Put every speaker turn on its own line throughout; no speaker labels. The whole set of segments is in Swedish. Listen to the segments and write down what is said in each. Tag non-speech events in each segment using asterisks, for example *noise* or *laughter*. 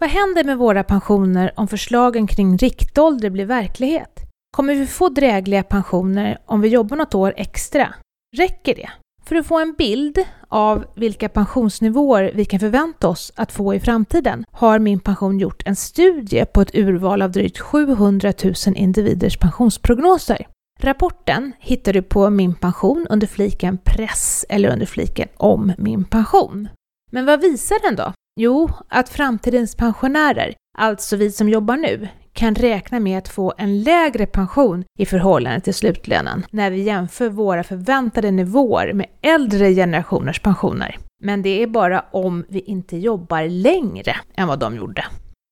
Vad händer med våra pensioner om förslagen kring riktålder blir verklighet? Kommer vi få drägliga pensioner om vi jobbar något år extra? Räcker det? För att få en bild av vilka pensionsnivåer vi kan förvänta oss att få i framtiden har Min Pension gjort en studie på ett urval av drygt 700 000 individers pensionsprognoser. Rapporten hittar du på Min Pension under fliken Press eller under fliken Om min pension. Men vad visar den då? Jo, att framtidens pensionärer, alltså vi som jobbar nu, kan räkna med att få en lägre pension i förhållande till slutlönen när vi jämför våra förväntade nivåer med äldre generationers pensioner. Men det är bara om vi inte jobbar längre än vad de gjorde.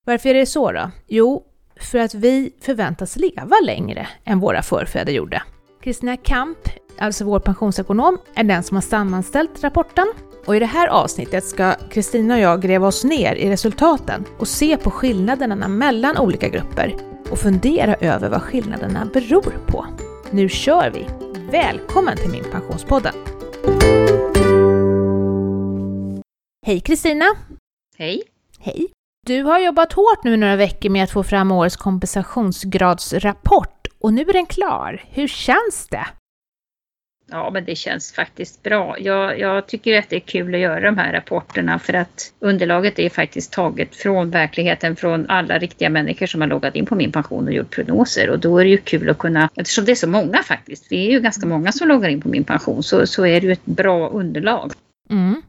Varför är det så då? Jo, för att vi förväntas leva längre än våra förfäder gjorde. Kristina Kamp, alltså vår pensionsekonom, är den som har sammanställt rapporten och i det här avsnittet ska Kristina och jag gräva oss ner i resultaten och se på skillnaderna mellan olika grupper och fundera över vad skillnaderna beror på. Nu kör vi! Välkommen till Min Pensionspodden! Hej Kristina!
Hej!
Hej! Du har jobbat hårt nu några veckor med att få fram årets kompensationsgradsrapport och nu är den klar. Hur känns det?
Ja, men det känns faktiskt bra. Jag, jag, tycker att det är kul att göra de här rapporterna för att underlaget är faktiskt taget från verkligheten från alla riktiga människor som har loggat in på min pension och gjort prognoser och då är det ju kul att kunna, eftersom det är så många faktiskt, det är ju ganska många som loggar in på min pension, så, så är det ju ett bra underlag.
Mm.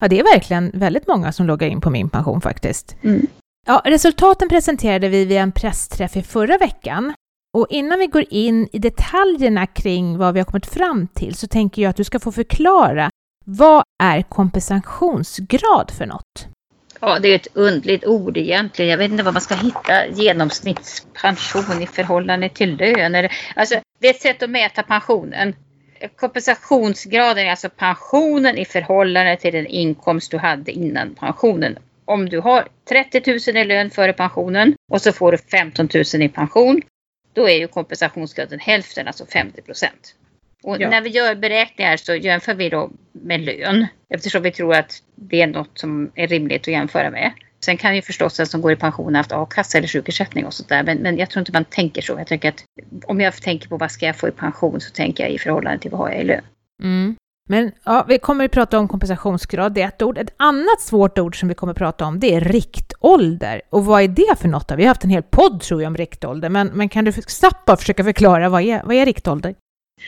Ja, det är verkligen väldigt många som loggar in på min pension faktiskt.
Mm.
Ja, resultaten presenterade vi vid en pressträff i förra veckan och innan vi går in i detaljerna kring vad vi har kommit fram till så tänker jag att du ska få förklara vad är kompensationsgrad för något?
Ja, det är ett undligt ord egentligen. Jag vet inte vad man ska hitta. Genomsnittspension i förhållande till lön. Alltså, det är ett sätt att mäta pensionen. Kompensationsgraden är alltså pensionen i förhållande till den inkomst du hade innan pensionen. Om du har 30 000 i lön före pensionen och så får du 15 000 i pension då är ju kompensationsgraden hälften, alltså 50 procent. Och ja. när vi gör beräkningar så jämför vi då med lön eftersom vi tror att det är något som är rimligt att jämföra med. Sen kan ju förstås den som går i pension ha haft a-kassa eller sjukersättning och sånt där. Men, men jag tror inte man tänker så. Jag tänker att om jag tänker på vad ska jag få i pension så tänker jag i förhållande till vad har jag i lön.
Mm. Men ja, vi kommer att prata om kompensationsgrad, det är ett ord. Ett annat svårt ord som vi kommer att prata om, det är riktålder. Och vad är det för något? Då? Vi har haft en hel podd tror jag om riktålder, men, men kan du snabbt bara försöka förklara vad är, vad är riktålder?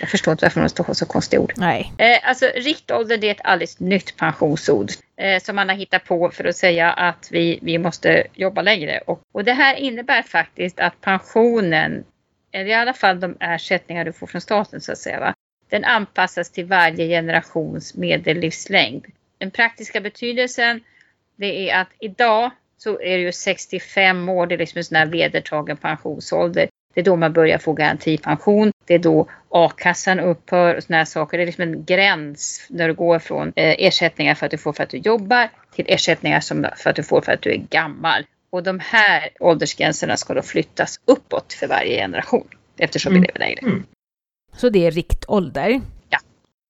Jag förstår inte varför man står så konstiga ord.
Nej.
Eh, alltså riktålder det är ett alldeles nytt pensionsord eh, som man har hittat på för att säga att vi, vi måste jobba längre. Och, och det här innebär faktiskt att pensionen, eller i alla fall de ersättningar du får från staten så att säga, va? Den anpassas till varje generations medellivslängd. Den praktiska betydelsen det är att idag så är det ju 65 år, det är liksom en sån här vedertagen pensionsålder. Det är då man börjar få garantipension. Det är då a-kassan upphör och såna här saker. Det är liksom en gräns när du går från eh, ersättningar för att du får för att du jobbar till ersättningar som för att du får för att du är gammal. Och de här åldersgränserna ska då flyttas uppåt för varje generation eftersom mm. vi lever längre. Mm.
Så det är riktålder.
Ja.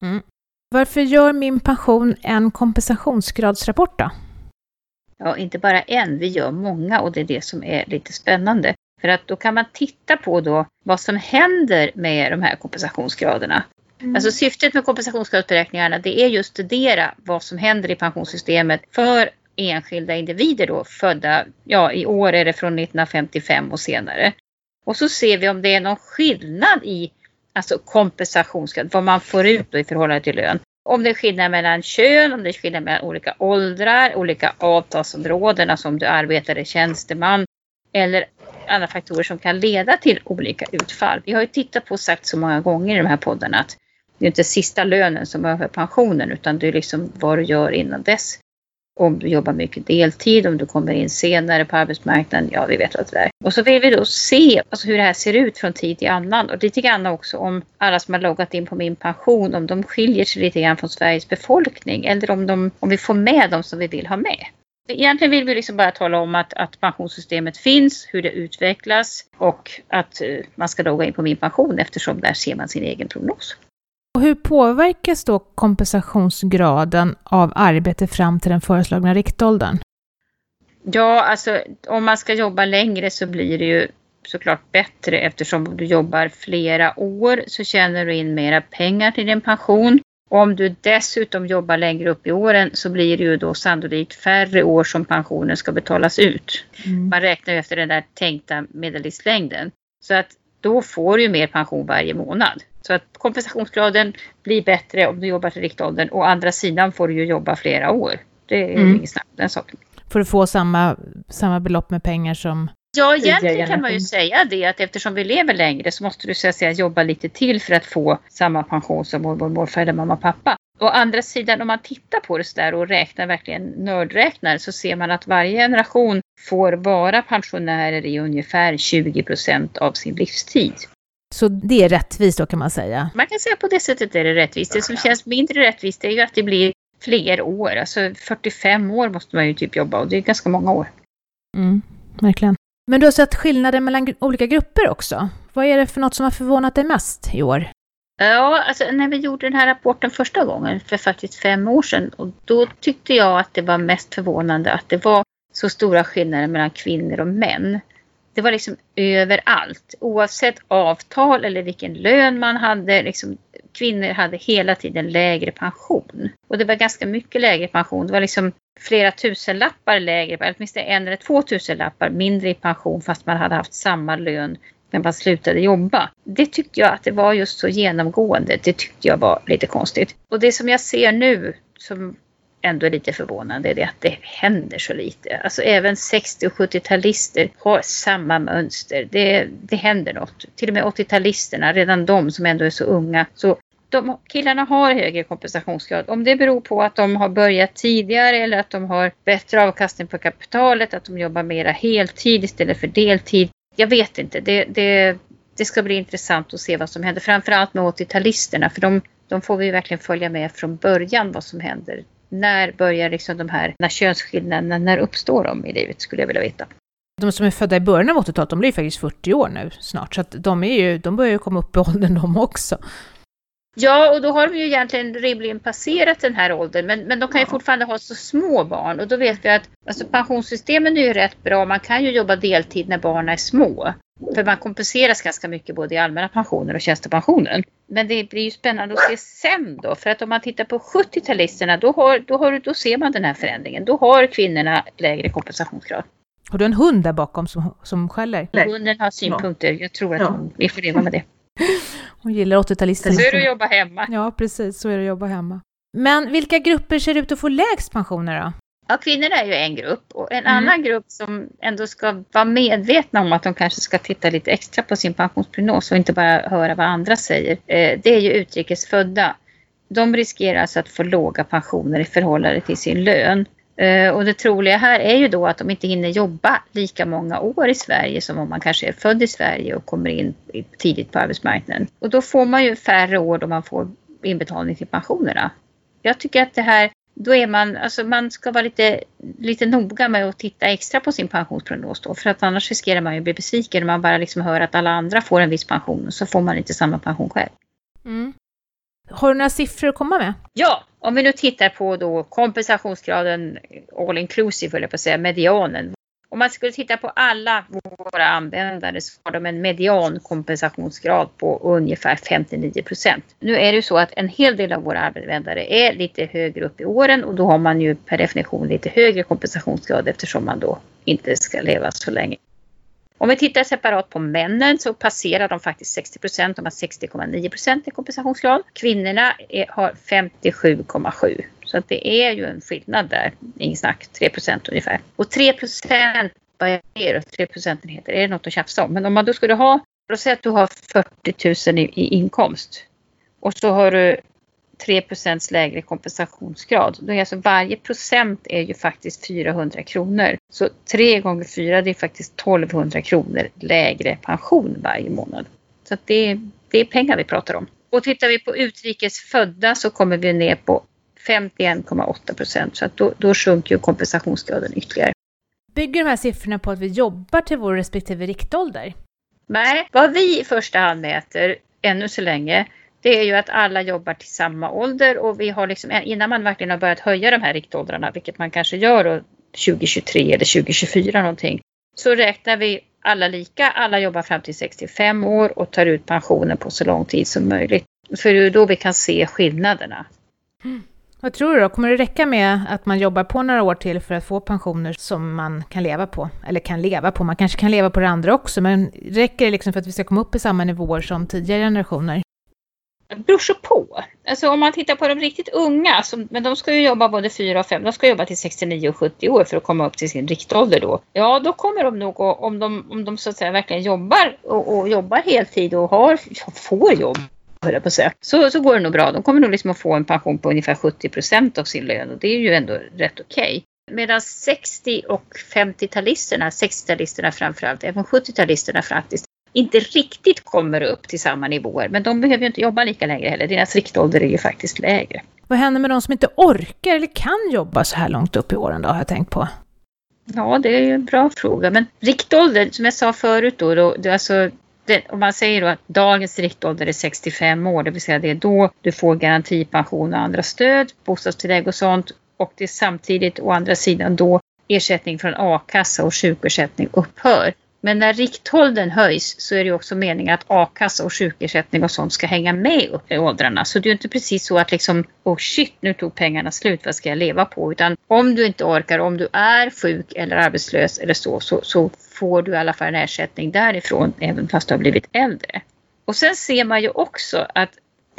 Mm. Varför gör min pension en kompensationsgradsrapport då?
Ja, inte bara en, vi gör många och det är det som är lite spännande. För att då kan man titta på då vad som händer med de här kompensationsgraderna. Mm. Alltså syftet med kompensationsgradsberäkningarna det är just att studera vad som händer i pensionssystemet för enskilda individer då födda, ja i år är det från 1955 och senare. Och så ser vi om det är någon skillnad i alltså kompensationsgrad, vad man får ut i förhållande till lön. Om det är skillnad mellan kön, om det är skillnad mellan olika åldrar, olika avtalsområden, alltså om du arbetar i tjänsteman eller andra faktorer som kan leda till olika utfall. Vi har ju tittat på och sagt så många gånger i de här poddarna att det är inte sista lönen som över pensionen utan det är liksom vad du gör innan dess om du jobbar mycket deltid, om du kommer in senare på arbetsmarknaden, ja vi vet vad det är. Och så vill vi då se alltså, hur det här ser ut från tid till annan och lite grann också om alla som har loggat in på min pension, om de skiljer sig lite grann från Sveriges befolkning eller om, de, om vi får med dem som vi vill ha med. Egentligen vill vi liksom bara tala om att, att pensionssystemet finns, hur det utvecklas och att uh, man ska logga in på min pension eftersom där ser man sin egen prognos.
Och hur påverkas då kompensationsgraden av arbete fram till den föreslagna riktåldern?
Ja, alltså om man ska jobba längre så blir det ju såklart bättre eftersom du jobbar flera år så tjänar du in mera pengar till din pension. Om du dessutom jobbar längre upp i åren så blir det ju då sannolikt färre år som pensionen ska betalas ut. Mm. Man räknar ju efter den där tänkta medellivslängden. Så att då får du ju mer pension varje månad. Så att kompensationsgraden blir bättre om du jobbar till riktåldern. Å andra sidan får du ju jobba flera år. Det är mm. inget snack den saken.
Får du få samma, samma belopp med pengar som
Ja, egentligen kan man ju säga det att eftersom vi lever längre så måste du så att säga jobba lite till för att få samma pension som mormor, morfar eller mamma och pappa. Å andra sidan om man tittar på det så där och räknar verkligen nördräknar så ser man att varje generation får vara pensionärer i ungefär 20 procent av sin livstid.
Så det är rättvist då kan man säga?
Man kan säga på det sättet är det rättvist. Det som känns mindre rättvist är ju att det blir fler år. Alltså 45 år måste man ju typ jobba och det är ganska många år.
Mm, verkligen. Men du har sett skillnader mellan olika grupper också. Vad är det för något som har förvånat dig mest i år?
Ja, alltså när vi gjorde den här rapporten första gången för faktiskt fem år sedan och då tyckte jag att det var mest förvånande att det var så stora skillnader mellan kvinnor och män. Det var liksom överallt, oavsett avtal eller vilken lön man hade. Liksom, kvinnor hade hela tiden lägre pension. Och det var ganska mycket lägre pension. Det var liksom flera tusenlappar lägre, åtminstone en eller två tusenlappar mindre i pension fast man hade haft samma lön när man slutade jobba. Det tyckte jag att det var just så genomgående. Det tyckte jag var lite konstigt. Och det som jag ser nu som ändå är lite förvånande är att det händer så lite. Alltså även 60 och 70-talister har samma mönster. Det, det händer något. Till och med 80-talisterna, redan de som ändå är så unga, så de, killarna har högre kompensationsgrad. Om det beror på att de har börjat tidigare eller att de har bättre avkastning på kapitalet, att de jobbar mera heltid istället för deltid. Jag vet inte. Det, det, det ska bli intressant att se vad som händer. Framförallt med 80-talisterna för de, de får vi verkligen följa med från början vad som händer. När börjar liksom de här när könsskillnaderna, när uppstår de i livet skulle jag vilja veta.
De som är födda i början av 80-talet, de blir faktiskt 40 år nu snart, så att de, är ju, de börjar ju komma upp i åldern de också.
Ja, och då har de ju egentligen rimligen passerat den här åldern, men, men de kan ju ja. fortfarande ha så små barn och då vet vi att alltså, pensionssystemen är ju rätt bra. Man kan ju jobba deltid när barnen är små. För man kompenseras ganska mycket både i allmänna pensioner och tjänstepensionen. Men det blir ju spännande att se sen då. För att om man tittar på 70-talisterna då, har, då, har, då ser man den här förändringen. Då har kvinnorna lägre kompensationsgrad.
Har du en hund där bakom som, som skäller?
Hunden har synpunkter. Jag tror att ja. hon, vi får leva med det. *laughs*
Hon gillar 80-talister.
Så är det att jobba hemma.
Ja, precis. Så är det att jobba hemma. Men vilka grupper ser ut att få lägst pensioner då?
Ja, kvinnorna är ju en grupp och en mm. annan grupp som ändå ska vara medvetna om att de kanske ska titta lite extra på sin pensionsprognos och inte bara höra vad andra säger. Eh, det är ju utrikesfödda. De riskerar alltså att få låga pensioner i förhållande till sin lön. Eh, och det troliga här är ju då att de inte hinner jobba lika många år i Sverige som om man kanske är född i Sverige och kommer in tidigt på arbetsmarknaden. Och då får man ju färre år då man får inbetalning till pensionerna. Jag tycker att det här, då är man, alltså man ska vara lite, lite noga med att titta extra på sin pensionsprognos då, för att annars riskerar man ju att bli besviken om man bara liksom hör att alla andra får en viss pension och så får man inte samma pension själv. Mm.
Har du några siffror att komma med?
Ja, om vi nu tittar på då kompensationsgraden all inclusive, eller på att säga, medianen. Om man skulle titta på alla våra användare så har de en median kompensationsgrad på ungefär 59 procent. Nu är det ju så att en hel del av våra användare är lite högre upp i åren och då har man ju per definition lite högre kompensationsgrad eftersom man då inte ska leva så länge. Om vi tittar separat på männen så passerar de faktiskt 60 procent. De har 60,9 procent i kompensationsgrad. Kvinnorna är, har 57,7. Så att det är ju en skillnad där. Inget snack, 3 procent ungefär. Och 3 procent, vad är det 3 procentenheter? Är det något att tjafsa om? Men om man då skulle ha, låt säga att du har 40 000 i, i inkomst och så har du 3% lägre kompensationsgrad. Då är alltså varje procent är ju faktiskt 400 kronor. Så 3 gånger 4 det är faktiskt 1200 kronor lägre pension varje månad. Så det, det är pengar vi pratar om. Och tittar vi på utrikes födda så kommer vi ner på 51,8 procent. Så att då, då sjunker ju kompensationsgraden ytterligare.
Bygger de här siffrorna på att vi jobbar till vår respektive riktålder?
Nej, vad vi i första hand mäter ännu så länge det är ju att alla jobbar till samma ålder och vi har liksom eh, innan man verkligen har börjat höja de här riktåldrarna, vilket man kanske gör då 2023 eller 2024 någonting. Så räknar vi alla lika, alla jobbar fram till 65 år och tar ut pensionen på så lång tid som möjligt. För det är då vi kan se skillnaderna.
Mm. Vad tror du då? Kommer det räcka med att man jobbar på några år till för att få pensioner som man kan leva på? Eller kan leva på, man kanske kan leva på det andra också, men räcker det liksom för att vi ska komma upp i samma nivåer som tidigare generationer?
Det beror så på. Alltså om man tittar på de riktigt unga, som, men de ska ju jobba både 4 och 5, de ska jobba till 69 och 70 år för att komma upp till sin riktålder då. Ja, då kommer de nog, om de, om de så att säga verkligen jobbar och, och jobbar heltid och har, får jobb, på att säga, så, så går det nog bra. De kommer nog liksom att få en pension på ungefär 70 procent av sin lön och det är ju ändå rätt okej. Okay. Medan 60 och 50-talisterna, 60-talisterna framförallt, även 70-talisterna faktiskt, inte riktigt kommer upp till samma nivåer. Men de behöver ju inte jobba lika länge heller. Deras riktålder är ju faktiskt lägre.
Vad händer med de som inte orkar eller kan jobba så här långt upp i åren då, har jag tänkt på?
Ja, det är ju en bra fråga. Men riktålder, som jag sa förut då, då det, alltså, det, om man säger då att dagens riktålder är 65 år, det vill säga det är då du får garantipension och andra stöd, bostadstillägg och sånt. Och det är samtidigt å andra sidan då ersättning från a-kassa och sjukersättning upphör. Men när riktåldern höjs så är det också meningen att a-kassa och sjukersättning och sånt ska hänga med upp i åldrarna. Så det är inte precis så att liksom, oh shit, nu tog pengarna slut, vad ska jag leva på? Utan om du inte orkar, om du är sjuk eller arbetslös eller så, så, så får du i alla fall en ersättning därifrån även fast du har blivit äldre. Och sen ser man ju också att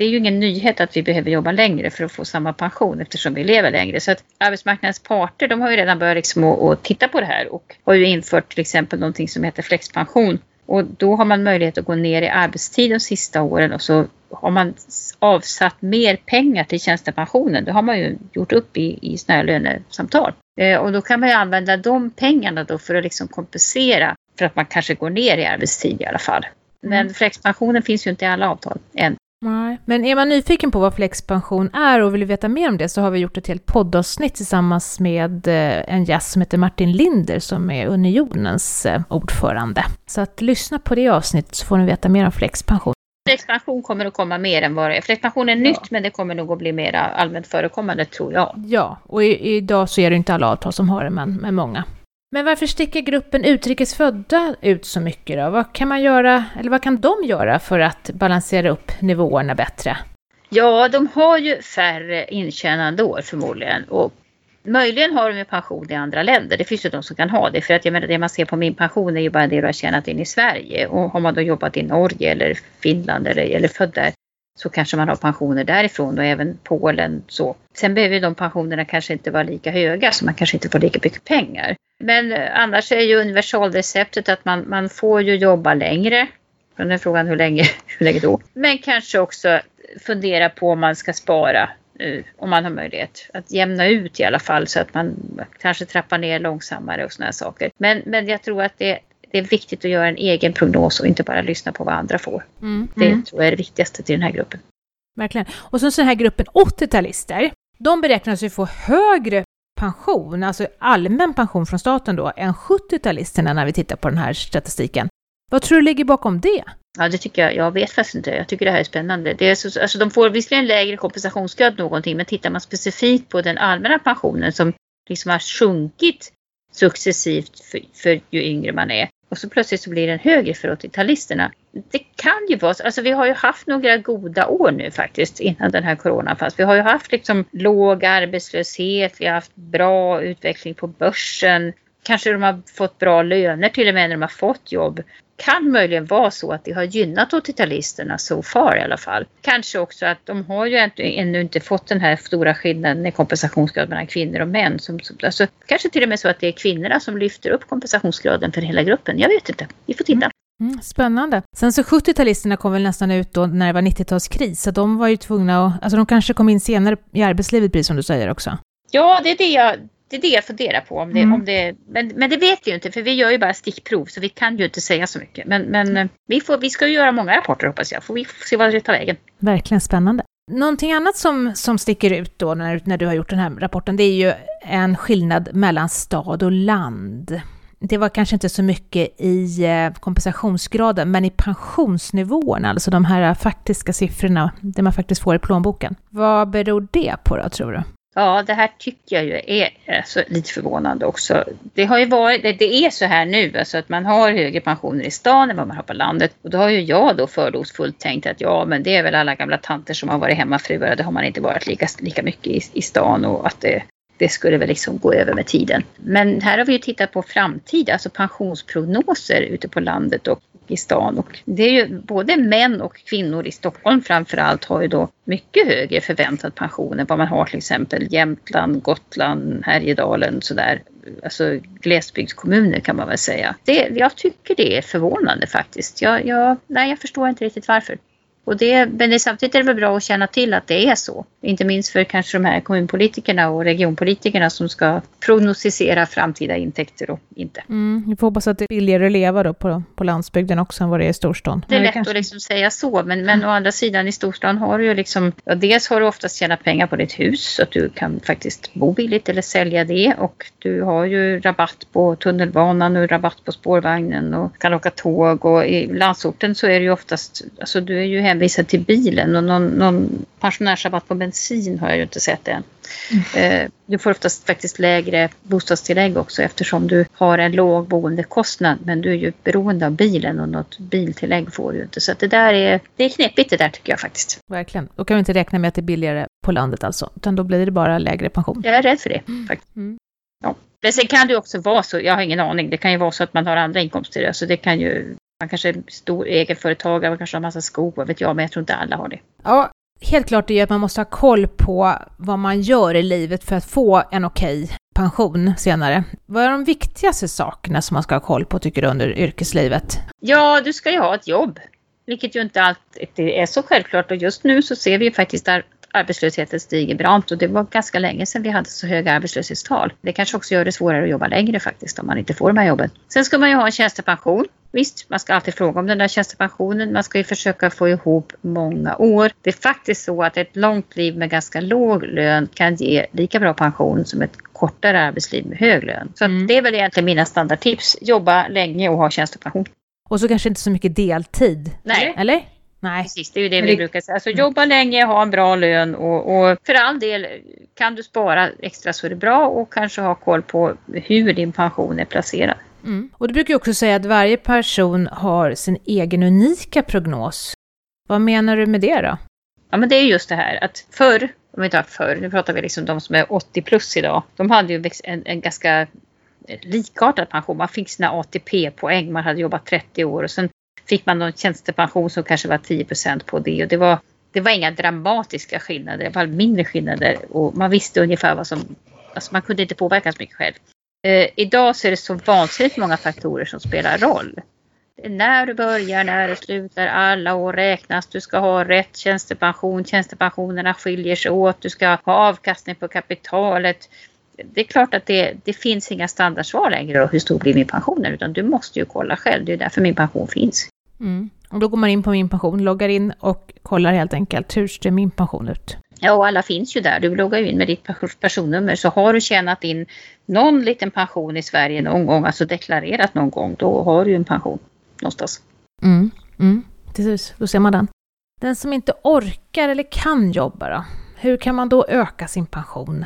det är ju ingen nyhet att vi behöver jobba längre för att få samma pension eftersom vi lever längre. Så att arbetsmarknadens parter de har ju redan börjat liksom att, titta på det här och har ju infört till exempel någonting som heter flexpension. Och då har man möjlighet att gå ner i arbetstid de sista åren och så har man avsatt mer pengar till tjänstepensionen. Det har man ju gjort upp i, i sådana här lönesamtal. Eh, och då kan man ju använda de pengarna då för att liksom kompensera för att man kanske går ner i arbetstid i alla fall. Men mm. flexpensionen finns ju inte i alla avtal än.
Nej. Men är man nyfiken på vad flexpension är och vill veta mer om det så har vi gjort ett helt poddavsnitt tillsammans med eh, en gäst som heter Martin Linder som är Unionens eh, ordförande. Så att lyssna på det avsnittet så får ni veta mer om flexpension.
Flexpension kommer att komma mer än vad det är. Flexpension är ja. nytt men det kommer nog att bli mer allmänt förekommande tror jag.
Ja, och i, idag så är det inte alla avtal som har det men, men många. Men varför sticker gruppen utrikesfödda ut så mycket då? Vad kan man göra, eller vad kan de göra för att balansera upp nivåerna bättre?
Ja, de har ju färre intjänande år förmodligen och möjligen har de ju pension i andra länder. Det finns ju de som kan ha det för att jag menar det man ser på min pension är ju bara det du har tjänat in i Sverige och har man då jobbat i Norge eller Finland eller, eller född där så kanske man har pensioner därifrån och även Polen så. Sen behöver de pensionerna kanske inte vara lika höga så man kanske inte får lika mycket pengar. Men eh, annars är ju universalreceptet att man, man får ju jobba längre. Den är frågan hur länge, *laughs* hur länge då? Men kanske också fundera på om man ska spara eh, om man har möjlighet att jämna ut i alla fall så att man kanske trappar ner långsammare och sådana saker. Men, men jag tror att det, det är viktigt att göra en egen prognos och inte bara lyssna på vad andra får. Mm. Det mm. tror jag är det viktigaste till den här gruppen.
Verkligen. Och så den här gruppen 80-talister, de beräknas ju få högre pension, alltså allmän pension från staten då, än 70-talisterna när vi tittar på den här statistiken. Vad tror du ligger bakom det?
Ja, det tycker jag. Jag vet faktiskt inte. Jag tycker det här är spännande. Det är så, alltså de får visserligen lägre kompensationsgrad någonting, men tittar man specifikt på den allmänna pensionen som liksom har sjunkit successivt för, för ju yngre man är och så plötsligt så blir den högre för 80-talisterna. Det kan ju vara så. Alltså vi har ju haft några goda år nu faktiskt innan den här coronan fanns. Vi har ju haft liksom låg arbetslöshet, vi har haft bra utveckling på börsen. Kanske de har fått bra löner till och med när de har fått jobb kan möjligen vara så att det har gynnat 80-talisterna so far i alla fall. Kanske också att de har ju ännu inte fått den här stora skillnaden i kompensationsgrad mellan kvinnor och män. Som, alltså, kanske till och med så att det är kvinnorna som lyfter upp kompensationsgraden för hela gruppen. Jag vet inte. Vi får titta.
Mm, spännande. Sen så 70-talisterna kom väl nästan ut då när det var 90-talskris, så de var ju tvungna att, alltså de kanske kom in senare i arbetslivet, precis som du säger också.
Ja, det är det jag det är det jag funderar på. Om det, mm. om det, men, men det vet vi ju inte för vi gör ju bara stickprov så vi kan ju inte säga så mycket. Men, men eh, vi, får, vi ska ju göra många rapporter hoppas jag. Får vi får se vad det tar vägen.
Verkligen spännande. Någonting annat som, som sticker ut då när, när du har gjort den här rapporten det är ju en skillnad mellan stad och land. Det var kanske inte så mycket i eh, kompensationsgraden, men i pensionsnivåerna, alltså de här faktiska siffrorna, det man faktiskt får i plånboken. Vad beror det på då, tror du?
Ja, det här tycker jag ju är alltså, lite förvånande också. Det har ju varit, det, det, är så här nu, alltså att man har högre pensioner i stan än vad man har på landet. Och då har ju jag då fördomsfullt tänkt att ja, men det är väl alla gamla tanter som har varit hemmafruar, det har man inte varit lika, lika mycket i, i stan och att det, det skulle väl liksom gå över med tiden. Men här har vi ju tittat på framtid, alltså pensionsprognoser ute på landet och i stan. Och det är ju både män och kvinnor i Stockholm framförallt har ju då mycket högre förväntad pension än vad man har till exempel Jämtland, Gotland, Härjedalen sådär. Alltså glesbygdskommuner kan man väl säga. Det, jag tycker det är förvånande faktiskt. Jag, jag, nej, jag förstår inte riktigt varför. Och det, men det, samtidigt är det väl bra att känna till att det är så. Inte minst för kanske de här kommunpolitikerna och regionpolitikerna som ska prognostisera framtida intäkter och inte.
Mm, vi får hoppas att det är billigare att leva då på, på landsbygden också än vad det är i storstan.
Det är lätt kanske... att liksom säga så, men, men å andra sidan i storstan har du ju liksom, ja, dels har du oftast tjänat pengar på ditt hus så att du kan faktiskt bo billigt eller sälja det och du har ju rabatt på tunnelbanan och rabatt på spårvagnen och kan åka tåg och i landsorten så är det ju oftast, alltså du är ju hänvisad till bilen och någon, någon pensionärsrabatt på bensin har jag ju inte sett än. Mm. Du får oftast faktiskt lägre bostadstillägg också eftersom du har en låg boendekostnad men du är ju beroende av bilen och något biltillägg får du inte. Så det där är, det är knepigt det där tycker jag faktiskt.
Verkligen. Då kan vi inte räkna med att det är billigare på landet alltså, utan då blir det bara lägre pension.
Jag är rädd för det mm. faktiskt. Mm. Ja. Men sen kan det också vara så, jag har ingen aning, det kan ju vara så att man har andra inkomster. Alltså det kan ju man kanske är stor egenföretagare, man kanske har massa skog, vad vet jag, men jag tror inte alla har det.
Ja, helt klart är ju att man måste ha koll på vad man gör i livet för att få en okej pension senare. Vad är de viktigaste sakerna som man ska ha koll på tycker du under yrkeslivet?
Ja, du ska ju ha ett jobb. Vilket ju inte alltid är så självklart och just nu så ser vi ju faktiskt att arbetslösheten stiger brant och det var ganska länge sedan vi hade så höga arbetslöshetstal. Det kanske också gör det svårare att jobba längre faktiskt om man inte får de här jobben. Sen ska man ju ha en tjänstepension Visst, man ska alltid fråga om den där tjänstepensionen. Man ska ju försöka få ihop många år. Det är faktiskt så att ett långt liv med ganska låg lön kan ge lika bra pension som ett kortare arbetsliv med hög lön. Så mm. det är väl egentligen mina standardtips. Jobba länge och ha tjänstepension.
Och så kanske inte så mycket deltid?
Nej.
Eller? Nej.
Precis, det är ju det vi brukar säga. Alltså jobba länge, ha en bra lön och, och, för all del kan du spara extra så är det bra och kanske ha koll på hur din pension är placerad.
Mm. Och du brukar ju också säga att varje person har sin egen unika prognos. Vad menar du med det då?
Ja men det är just det här att förr, om vi tar förr, nu pratar vi liksom de som är 80 plus idag, de hade ju en, en ganska likartad pension. Man fick sina ATP-poäng, man hade jobbat 30 år och sen fick man någon tjänstepension som kanske var 10% på det och det var, det var inga dramatiska skillnader, det var mindre skillnader och man visste ungefär vad som, alltså man kunde inte påverka så mycket själv. Eh, idag så är det så vansinnigt många faktorer som spelar roll. Det är när du börjar, när du slutar, alla år räknas, du ska ha rätt tjänstepension, tjänstepensionerna skiljer sig åt, du ska ha avkastning på kapitalet. Det är klart att det, det finns inga standardsvar längre då, hur stor blir min pension utan du måste ju kolla själv, det är därför min pension finns.
Mm. Och då går man in på min pension, loggar in och kollar helt enkelt, hur ser min pension ut?
Ja, och alla finns ju där. Du loggar ju in med ditt personnummer. Så har du tjänat in någon liten pension i Sverige någon gång, alltså deklarerat någon gång, då har du en pension någonstans.
Mm, mm, precis, då ser man den. Den som inte orkar eller kan jobba då? Hur kan man då öka sin pension?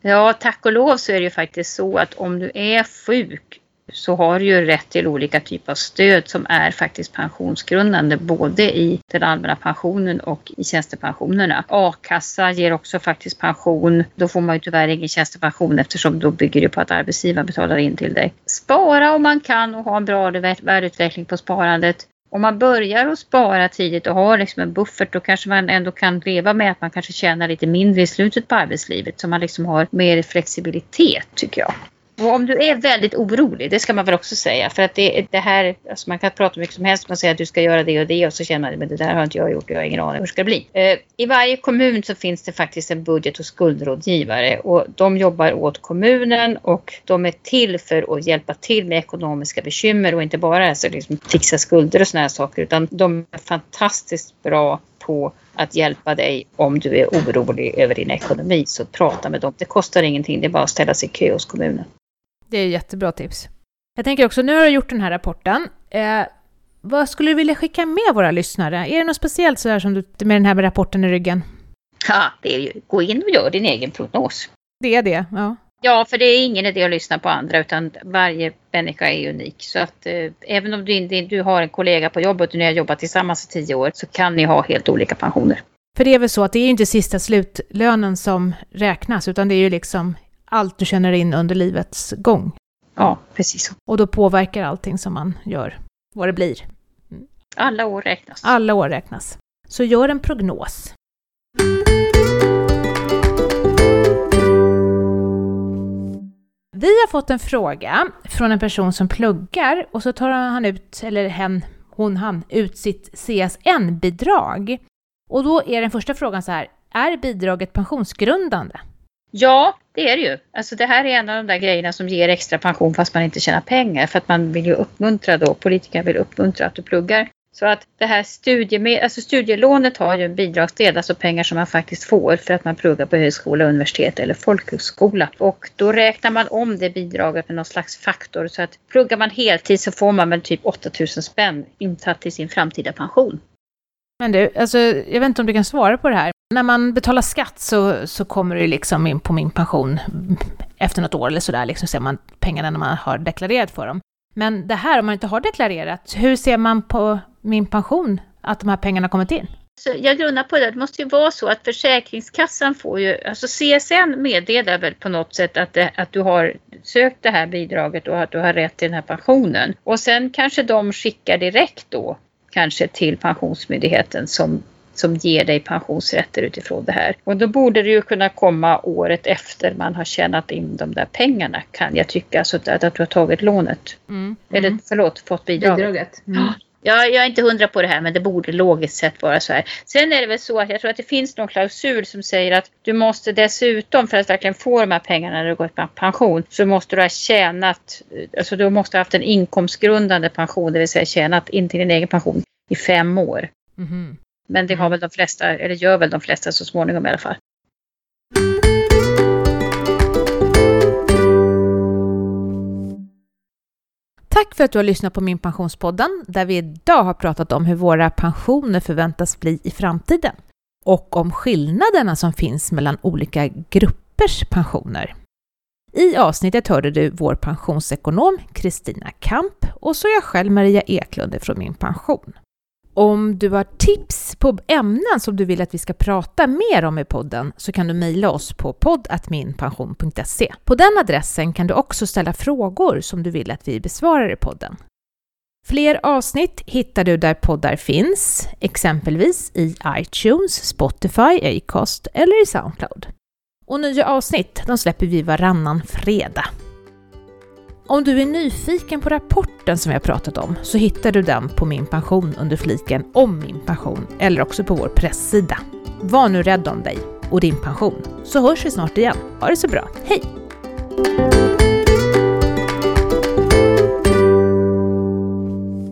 Ja, tack och lov så är det ju faktiskt så att om du är sjuk så har du ju rätt till olika typer av stöd som är faktiskt pensionsgrundande både i den allmänna pensionen och i tjänstepensionerna. A-kassa ger också faktiskt pension. Då får man ju tyvärr ingen tjänstepension eftersom då bygger det på att arbetsgivaren betalar in till dig. Spara om man kan och ha en bra värdeutveckling på sparandet. Om man börjar att spara tidigt och har liksom en buffert då kanske man ändå kan leva med att man kanske tjänar lite mindre i slutet på arbetslivet så man liksom har mer flexibilitet tycker jag. Och om du är väldigt orolig, det ska man väl också säga, för att det, det här, alltså man kan prata hur mycket som helst, man säger att du ska göra det och det och så känner man att det där har inte jag gjort, och jag har ingen aning hur det ska bli. Eh, I varje kommun så finns det faktiskt en budget och skuldrådgivare och de jobbar åt kommunen och de är till för att hjälpa till med ekonomiska bekymmer och inte bara alltså liksom fixa skulder och sådana här saker utan de är fantastiskt bra på att hjälpa dig om du är orolig över din ekonomi. Så prata med dem. Det kostar ingenting, det är bara att ställa sig i kö hos kommunen.
Det är jättebra tips. Jag tänker också, nu har du gjort den här rapporten. Eh, vad skulle du vilja skicka med våra lyssnare? Är det något speciellt så som du med den här rapporten i ryggen?
Ja, det är ju, gå in och gör din egen prognos.
Det är det, ja.
Ja, för det är ingen idé att lyssna på andra utan varje människa är unik. Så att eh, även om du, du har en kollega på jobbet och ni har jobbat tillsammans i tio år så kan ni ha helt olika pensioner.
För det är väl så att det är inte sista slutlönen som räknas utan det är ju liksom allt du känner in under livets gång.
Ja, precis.
Och då påverkar allting som man gör vad det blir.
Alla år räknas.
Alla år räknas. Så gör en prognos. Vi har fått en fråga från en person som pluggar och så tar han ut, eller hen, hon, han, ut sitt CSN-bidrag. Och då är den första frågan så här, är bidraget pensionsgrundande?
Ja, det är det ju. Alltså det här är en av de där grejerna som ger extra pension fast man inte tjänar pengar för att man vill ju uppmuntra då, politikerna vill uppmuntra att du pluggar. Så att det här studiemed, alltså studielånet har ju en bidragsdel, alltså pengar som man faktiskt får för att man pluggar på högskola, universitet eller folkhögskola. Och då räknar man om det bidraget med någon slags faktor så att pluggar man heltid så får man väl typ 8000 spänn insatt i sin framtida pension.
Men du, alltså, jag vet inte om du kan svara på det här. När man betalar skatt så, så kommer det liksom in på min pension efter något år eller sådär, liksom ser man pengarna när man har deklarerat för dem. Men det här, om man inte har deklarerat, hur ser man på min pension att de här pengarna kommit in?
Så jag grundar på det. Det måste ju vara så att Försäkringskassan får ju, alltså CSN meddelar väl på något sätt att, det, att du har sökt det här bidraget och att du har rätt till den här pensionen. Och sen kanske de skickar direkt då kanske till Pensionsmyndigheten som som ger dig pensionsrätter utifrån det här. Och då borde det ju kunna komma året efter man har tjänat in de där pengarna kan jag tycka, så att, att du har tagit lånet. Mm. Eller mm. förlåt, fått bidraget. bidraget. Mm. Ja, jag är inte hundra på det här men det borde logiskt sett vara så här. Sen är det väl så att jag tror att det finns någon klausul som säger att du måste dessutom för att verkligen få de här pengarna när du går på pension så måste du ha tjänat, alltså du måste ha haft en inkomstgrundande pension, det vill säga tjänat in till din egen pension i fem år. Mm. Men det har väl de flesta, eller gör väl de flesta så småningom i alla fall.
Tack för att du har lyssnat på Min Pensionspodden, där vi idag har pratat om hur våra pensioner förväntas bli i framtiden och om skillnaderna som finns mellan olika gruppers pensioner. I avsnittet hörde du vår pensionsekonom Kristina Kamp och så jag själv Maria Eklund från Min Pension. Om du har tips på ämnen som du vill att vi ska prata mer om i podden så kan du mejla oss på poddatminpension.se. På den adressen kan du också ställa frågor som du vill att vi besvarar i podden. Fler avsnitt hittar du där poddar finns, exempelvis i iTunes, Spotify, Acast eller i Soundcloud. Och nya avsnitt de släpper vi varannan fredag. Om du är nyfiken på rapporten som jag pratat om så hittar du den på Min pension under fliken om min pension eller också på vår presssida. Var nu rädd om dig och din pension så hörs vi snart igen. Ha det så bra, hej!